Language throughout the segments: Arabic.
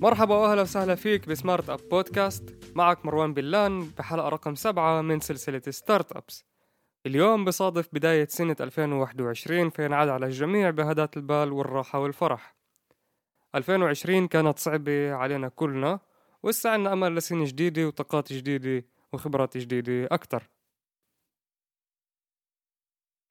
مرحبا وأهلا وسهلا فيك ب Smart Up Podcast معك مروان بلان بحلقة رقم سبعة من سلسلة startups اليوم بصادف بداية سنة 2021 فينعاد على الجميع بهدات البال والراحة والفرح. 2020 كانت صعبة علينا كلنا وإسا عنا أمل لسنة جديدة وطاقات جديدة وخبرات جديدة أكتر.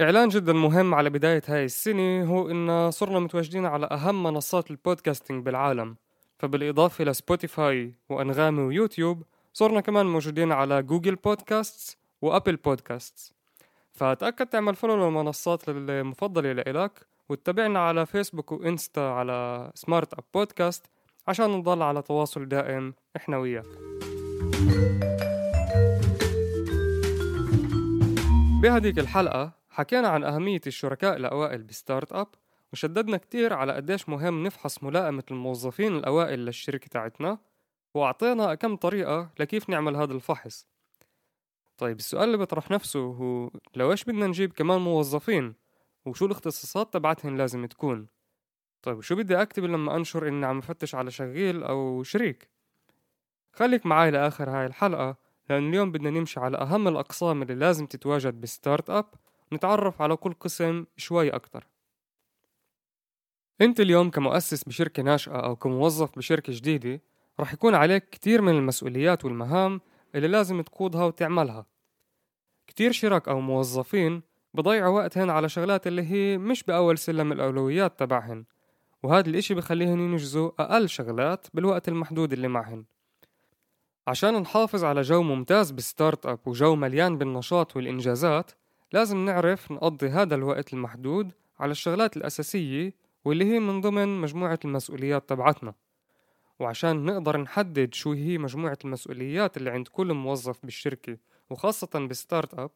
إعلان جدا مهم على بداية هاي السنة هو إن صرنا متواجدين على أهم منصات ال podcasting بالعالم. فبالإضافة لسبوتيفاي وأنغامي ويوتيوب صرنا كمان موجودين على Google Podcasts و Apple Podcasts فتأكد تعمل follow للمنصات المفضلة لإلك وتتابعنا على فيسبوك وإنستا على Smart Up Podcast عشان نضل على تواصل دائم إحنا وياك. بهديك الحلقة حكينا عن أهمية الشركاء الأوائل ب startup وشددنا كتير على قديش مهم نفحص ملائمة الموظفين الأوائل للشركة تاعتنا وأعطينا كم طريقة لكيف نعمل هذا الفحص. طيب السؤال اللي بيطرح نفسه هو لو إيش بدنا نجيب كمان موظفين؟ وشو الاختصاصات تبعتهن لازم تكون؟ طيب شو بدي أكتب لما أنشر إني عم فتش على شغيل أو شريك؟ خليك معاي لآخر هاي الحلقة لأن اليوم بدنا نمشي على أهم الأقسام اللي لازم تتواجد بستارت أب ونتعرف على كل قسم شوي أكتر. أنت اليوم كمؤسس بشركة ناشئة أو كموظف بشركة جديدة رح يكون عليك كتير من المسؤوليات والمهام اللي لازم تقودها وتعملها. كتير شركاء أو موظفين بضيعوا وقتهن على شغلات اللي هي مش بأول سلم الأولويات تبعهن وهذا الإشي بخليهن ينجزوا أقل شغلات بالوقت المحدود اللي معهن. عشان نحافظ على جو ممتاز بال startup وجو مليان بالنشاط والإنجازات لازم نعرف نقضي هذا الوقت المحدود على الشغلات الأساسية واللي هي من ضمن مجموعة المسؤوليات تبعتنا. وعشان نقدر نحدد شو هي مجموعة المسؤوليات اللي عند كل موظف بالشركة وخاصة بال startup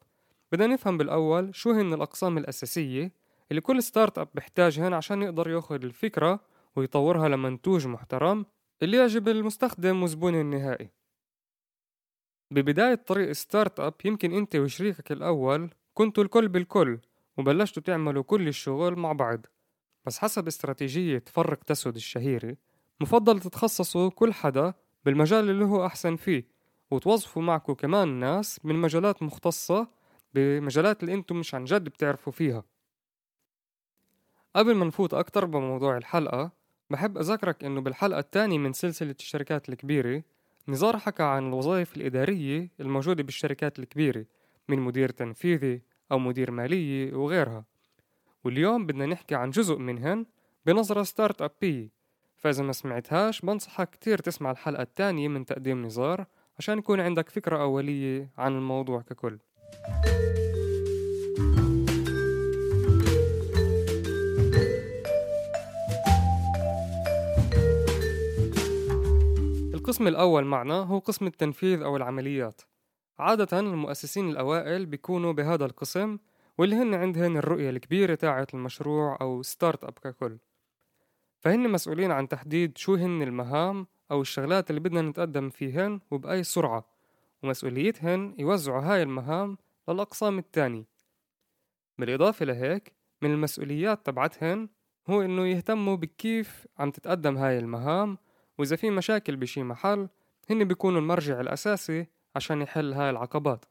بدنا نفهم بالأول شو هن الأقسام الأساسية اللي كل startup بيحتاجهن عشان يقدر ياخد الفكرة ويطورها لمنتوج محترم اللي يعجب المستخدم وزبونه النهائي. ببداية طريق ستارت أب يمكن أنت وشريكك الأول كنتوا الكل بالكل وبلشتوا تعملوا كل الشغل مع بعض. بس حسب استراتيجية فرق تسود الشهيرة مفضل تتخصصوا كل حدا بالمجال اللي هو أحسن فيه وتوظفوا معكم كمان ناس من مجالات مختصة بمجالات اللي أنتم مش عن جد بتعرفوا فيها. قبل ما نفوت أكتر بموضوع الحلقة بحب أذكرك إنه بالحلقة الثانية من سلسلة الشركات الكبيرة نزار حكى عن الوظائف الإدارية الموجودة بالشركات الكبيرة من مدير تنفيذي أو مدير مالية وغيرها. واليوم بدنا نحكي عن جزء منهن بنظرة ستارت أبية فإذا ما سمعتهاش بنصحك كتير تسمع الحلقة الثانية من تقديم نزار عشان يكون عندك فكرة أولية عن الموضوع ككل. القسم الأول معنا هو قسم التنفيذ أو العمليات. عادة المؤسسين الأوائل بيكونوا بهذا القسم واللي هن عندهن الرؤية الكبيرة تاعة المشروع أو startup ككل. فهن مسؤولين عن تحديد شو هن المهام أو الشغلات اللي بدنا نتقدم فيهن وبأي سرعة ومسؤوليتهن يوزعوا هاي المهام للأقسام التانية. بالإضافة لهيك من المسؤوليات تبعتهن هو إنه يهتموا بكيف عم تتقدم هاي المهام وإذا في مشاكل بشي محل هن بيكونوا المرجع الأساسي عشان يحل هاي العقبات.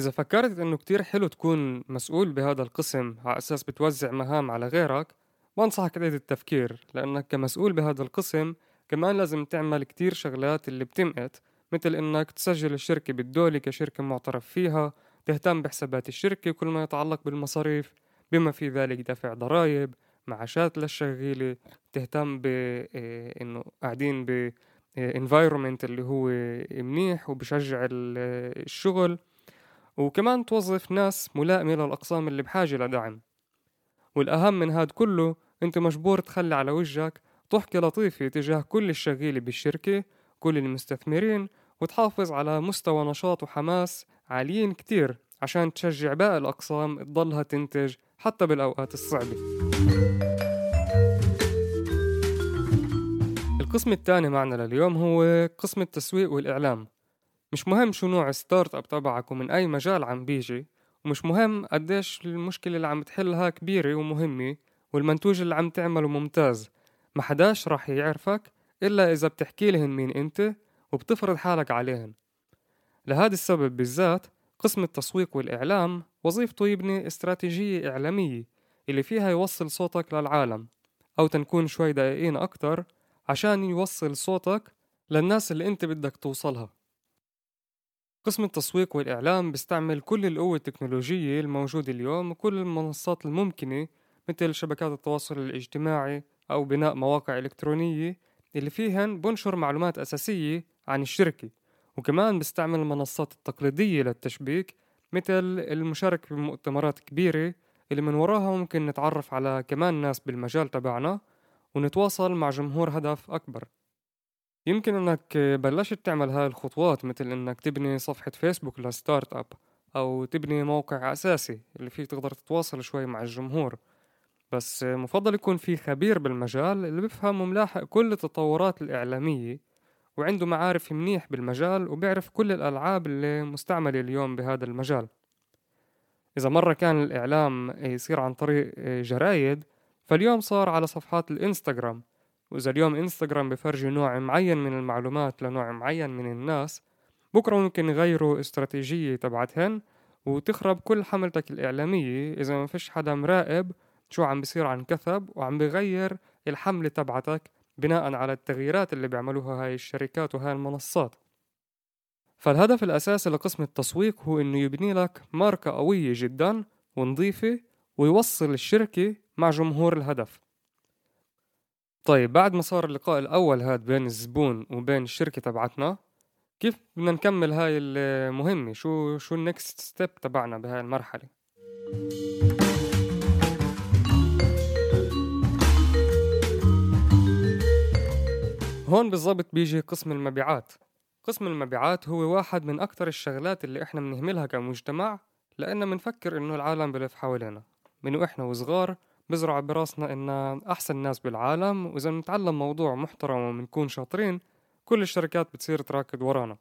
إذا فكرت إنه كتير حلو تكون مسؤول بهذا القسم على أساس بتوزع مهام على غيرك بنصحك تعيد التفكير لأنك كمسؤول بهذا القسم كمان لازم تعمل كتير شغلات اللي بتمقت مثل إنك تسجل الشركة بالدولة كشركة معترف فيها تهتم بحسابات الشركة وكل ما يتعلق بالمصاريف بما في ذلك دفع ضرائب معاشات للشغيلة تهتم ب إيه، إنه قاعدين ب environment اللي هو منيح وبشجع الشغل. وكمان توظف ناس ملائمة للأقسام اللي بحاجة لدعم. والأهم من هاد كله أنت مجبور تخلي على وجهك ضحكة لطيفة تجاه كل الشغيلة بالشركة كل المستثمرين وتحافظ على مستوى نشاط وحماس عاليين كتير عشان تشجع باقي الأقسام تضلها تنتج حتى بالأوقات الصعبة. القسم الثاني معنا لليوم هو قسم التسويق والإعلام. مش مهم شو نوع startup تبعك ومن أي مجال عم بيجي ومش مهم قديش المشكلة اللي عم تحلها كبيرة ومهمة والمنتوج اللي عم تعمله ممتاز. ما حداش راح يعرفك إلا إذا بتحكي لهن مين أنت وبتفرض حالك عليهن. لهذا السبب بالذات قسم التسويق والإعلام وظيفته يبني استراتيجية إعلامية اللي فيها يوصل صوتك للعالم أو تنكون شوي دقيقين أكتر عشان يوصل صوتك للناس اللي أنت بدك توصلها. قسم التسويق والإعلام بيستعمل كل القوة التكنولوجية الموجودة اليوم وكل المنصات الممكنة مثل شبكات التواصل الاجتماعي أو بناء مواقع إلكترونية اللي فيهن بنشر معلومات أساسية عن الشركة. وكمان بيستعمل المنصات التقليدية للتشبيك مثل المشاركة بمؤتمرات كبيرة اللي من وراها ممكن نتعرف على كمان ناس بالمجال تبعنا ونتواصل مع جمهور هدف أكبر. يمكن إنك بلشت تعمل هاي الخطوات مثل إنك تبني صفحة فيسبوك لستارت أب أو تبني موقع أساسي اللي فيه تقدر تتواصل شوي مع الجمهور. بس مفضل يكون في خبير بالمجال اللي بفهم وملاحق كل التطورات الإعلامية وعنده معارف منيح بالمجال وبيعرف كل الألعاب اللي مستعملة اليوم بهذا المجال. إذا مرة كان الإعلام يصير عن طريق جرايد فاليوم صار على صفحات الإنستغرام. وإذا اليوم إنستغرام بفرجي نوع معين من المعلومات لنوع معين من الناس بكرة ممكن يغيروا استراتيجية تبعتهن وتخرب كل حملتك الإعلامية. إذا ما فيش حدا مراقب شو عم بيصير عن كثب وعم بغير الحملة تبعتك بناء على التغييرات اللي بيعملوها هاي الشركات وهاي المنصات. فالهدف الأساسي لقسم التسويق هو إنه يبني لك ماركة قوية جدا ونظيفة ويوصل الشركة مع جمهور الهدف. طيب بعد ما صار اللقاء الأول هاد بين الزبون وبين الشركة تبعتنا كيف بدنا نكمل هاي المهمة؟ شو شو ال next step تبعنا بهاي المرحلة؟ هون بالضبط بيجي قسم المبيعات. قسم المبيعات هو واحد من أكتر الشغلات اللي إحنا بنهملها كمجتمع لأننا بنفكر إنه العالم بلف حوالينا من وإحنا وصغار بزرع براسنا إنا أحسن ناس بالعالم وإذا بنتعلم موضوع محترم وبنكون شاطرين كل الشركات بتصير تراكض ورانا.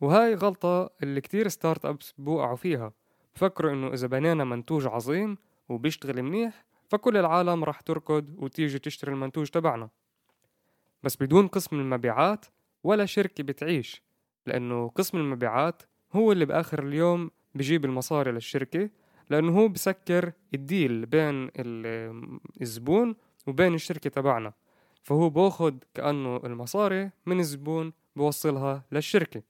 وهاي غلطة اللي كتير startups بوقعوا فيها. بفكروا إنه إذا بنينا منتوج عظيم وبيشتغل منيح فكل العالم راح تركض وتيجي تشتري المنتوج تبعنا. بس بدون قسم المبيعات ولا شركة بتعيش لأنه قسم المبيعات هو اللي بآخر اليوم بجيب المصاري للشركة لأنه هو بسكر ال deal بين الزبون وبين الشركة تبعنا. فهو باخد كأنه المصاري من الزبون بوصلها للشركة.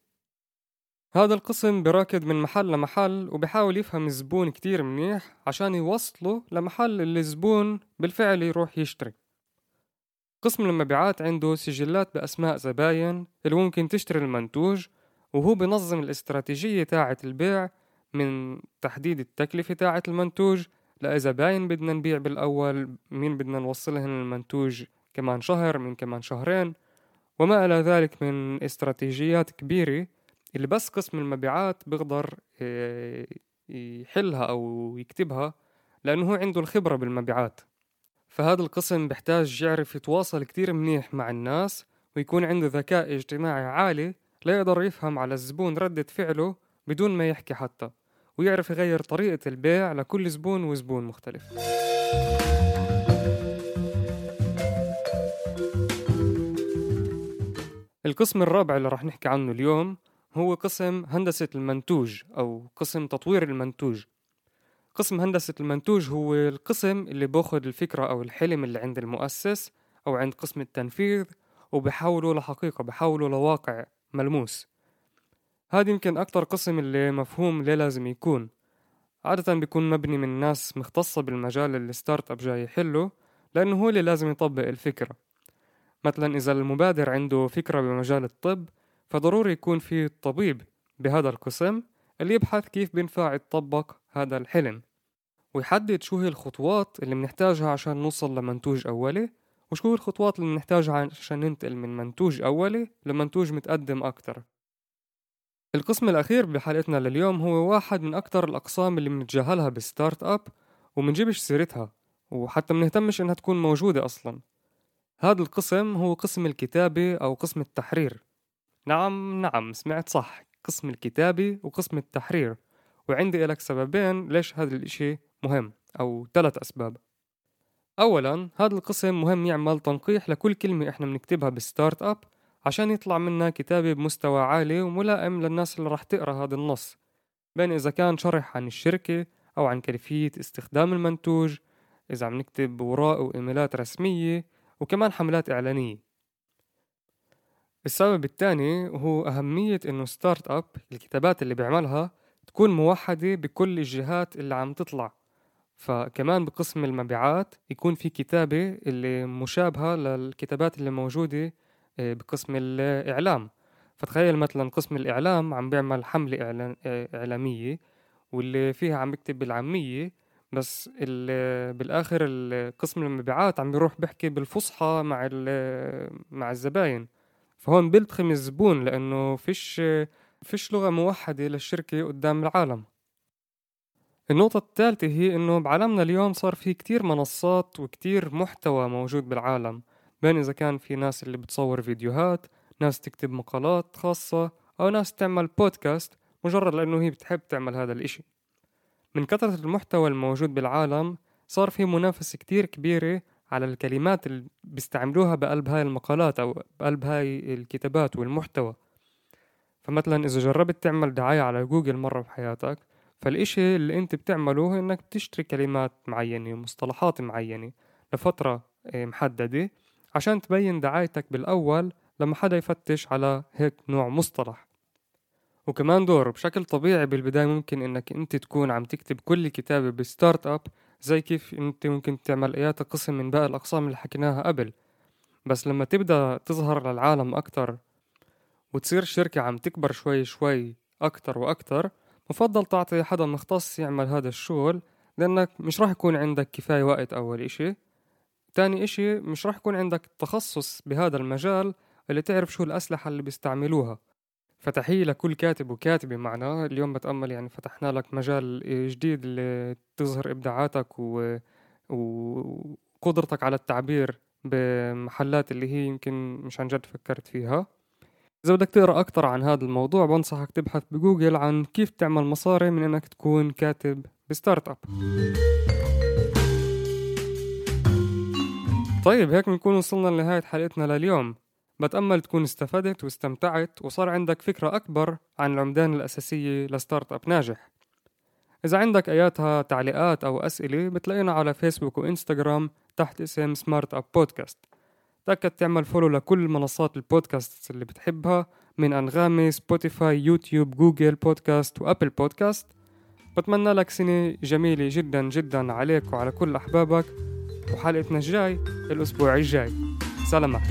هذا القسم براكد من محل لمحل وبحاول يفهم الزبون كتير منيح عشان يوصله لمحل اللي الزبون بالفعل يروح يشتري. قسم المبيعات عنده سجلات بأسماء زباين اللي ممكن تشتري المنتوج وهو بنظم الاستراتيجية تاعة البيع من تحديد التكلفة تاعة المنتوج لإذا باين بدنا نبيع بالأول مين بدنا نوصلهن المنتوج كمان شهر من كمان شهرين؟ وما إلى ذلك من استراتيجيات كبيرة اللي بس قسم المبيعات بيقدر آه، يحلها أو يكتبها لأنه هو عنده الخبرة بالمبيعات. فهذا القسم بحتاج يعرف يتواصل كتير منيح مع الناس ويكون عنده ذكاء اجتماعي عالي ليقدر يفهم على الزبون ردة فعله بدون ما يحكي حتى. ويعرف يغير طريقة البيع لكل زبون وزبون مختلف. القسم الرابع اللي راح نحكي عنه اليوم هو قسم هندسة المنتوج أو قسم تطوير المنتوج. قسم هندسة المنتوج هو القسم اللي باخد الفكرة أو الحلم اللي عند المؤسس أو عند قسم التنفيذ وبحوله لحقيقة بحوله لواقع ملموس. هذا يمكن أكتر قسم اللي مفهوم ليه لازم يكون. عادة بيكون مبني من ناس مختصة بالمجال اللي startup جاي يحله لأنه هو اللي لازم يطبق الفكرة. مثلا إذا المبادر عنده فكرة بمجال الطب فضروري يكون في طبيب بهذا القسم اللي يبحث كيف بينفع يتطبق هذا الحلم ويحدد شو هي الخطوات اللي بنحتاجها عشان نوصل لمنتوج أولي وشو هي الخطوات اللي بنحتاجها عشان ننتقل من منتوج أولي لمنتوج متقدم أكتر. القسم الأخير بحلقتنا لليوم هو واحد من أكتر الأقسام اللي بنتجاهلها بالستارت أب ومنجيبش سيرتها وحتى منهتمش إنها تكون موجودة أصلا. هذا القسم هو قسم الكتابة أو قسم التحرير. نعم نعم سمعت صح. قسم الكتابة وقسم التحرير. وعندي لك سببين ليش هذا الإشي مهم أو ثلاث أسباب. أولا هذا القسم مهم يعمل تنقيح لكل كلمة إحنا بنكتبها بال startup عشان يطلع منا كتابة بمستوى عالي وملائم للناس اللي راح تقرأ هذا النص. بين إذا كان شرح عن الشركة أو عن كيفية استخدام المنتوج إذا عم نكتب أوراق وإيميلات رسمية وكمان حملات إعلانية. السبب الثاني هو أهمية إنه startup الكتابات اللي بيعملها تكون موحدة بكل الجهات اللي عم تطلع. فكمان بقسم المبيعات يكون في كتابة اللي مشابهة للكتابات اللي موجودة بقسم الإعلام. فتخيل مثلا قسم الإعلام عم بيعمل حملة آه، إعلامية واللي فيها عم بيكتب بالعامية بس بالآخر قسم المبيعات عم بيروح بيحكي بالفصحى مع مع الزباين. فهون بيلتخم الزبون لأنه فيش فيش لغة موحدة للشركة قدام العالم. النقطة الثالثة هي إنه بعالمنا اليوم صار في كتير منصات وكتير محتوى موجود بالعالم. بين إذا كان في ناس اللي بتصور فيديوهات ناس تكتب مقالات خاصة أو ناس تعمل بودكاست مجرد لأنه هي بتحب تعمل هذا الإشي. من كثرة المحتوى الموجود بالعالم صار في منافسة كتير كبيرة على الكلمات اللي بيستعملوها بقلب هاي المقالات أو بقلب هاي الكتابات والمحتوى. فمثلا إذا جربت تعمل دعاية على جوجل مرة بحياتك فالإشي اللي أنت بتعمله إنك بتشتري كلمات معينة ومصطلحات معينة لفترة آه، محددة عشان تبين دعايتك بالأول لما حدا يفتش على هيك نوع مصطلح. وكمان دور بشكل طبيعي بالبداية ممكن إنك أنت تكون عم تكتب كل كتابة ب startup زي كيف أنت ممكن تعمل إياتا قسم من باقي الأقسام اللي حكيناها قبل. بس لما تبدأ تظهر للعالم أكتر وتصير الشركة عم تكبر شوي شوي أكتر وأكتر بفضل تعطي حدا مختص يعمل هذا الشغل لأنك مش راح يكون عندك كفاية وقت أول إشي. تاني إشي مش راح يكون عندك تخصص بهذا المجال اللي تعرف شو الأسلحة اللي بيستعملوها. فتحية لكل كاتب وكاتبة معنا اليوم بتأمل يعني فتحنا لك مجال جديد اللي تظهر إبداعاتك و... وقدرتك على التعبير بمحلات اللي هي يمكن مش عن جد فكرت فيها. إذا بدك تقرأ أكتر عن هذا الموضوع بنصحك تبحث بجوجل عن كيف تعمل مصاري من إنك تكون كاتب ب startup. طيب هيك بنكون وصلنا لنهاية حلقتنا لليوم. بتأمل تكون استفدت واستمتعت وصار عندك فكرة أكبر عن العمدان الأساسية ل startup ناجح. إذا عندك أياتها تعليقات أو أسئلة بتلاقينا على فيسبوك وإنستغرام تحت اسم سمارت أب بودكاست. تأكد تعمل follow لكل منصات البودكاست اللي بتحبها من أنغامي سبوتيفاي يوتيوب جوجل بودكاست وأبل بودكاست. بتمنى لك سنة جميلة جدا جدا عليك وعلى كل أحبابك. وحلقتنا الجاي الأسبوع الجاي. سلامات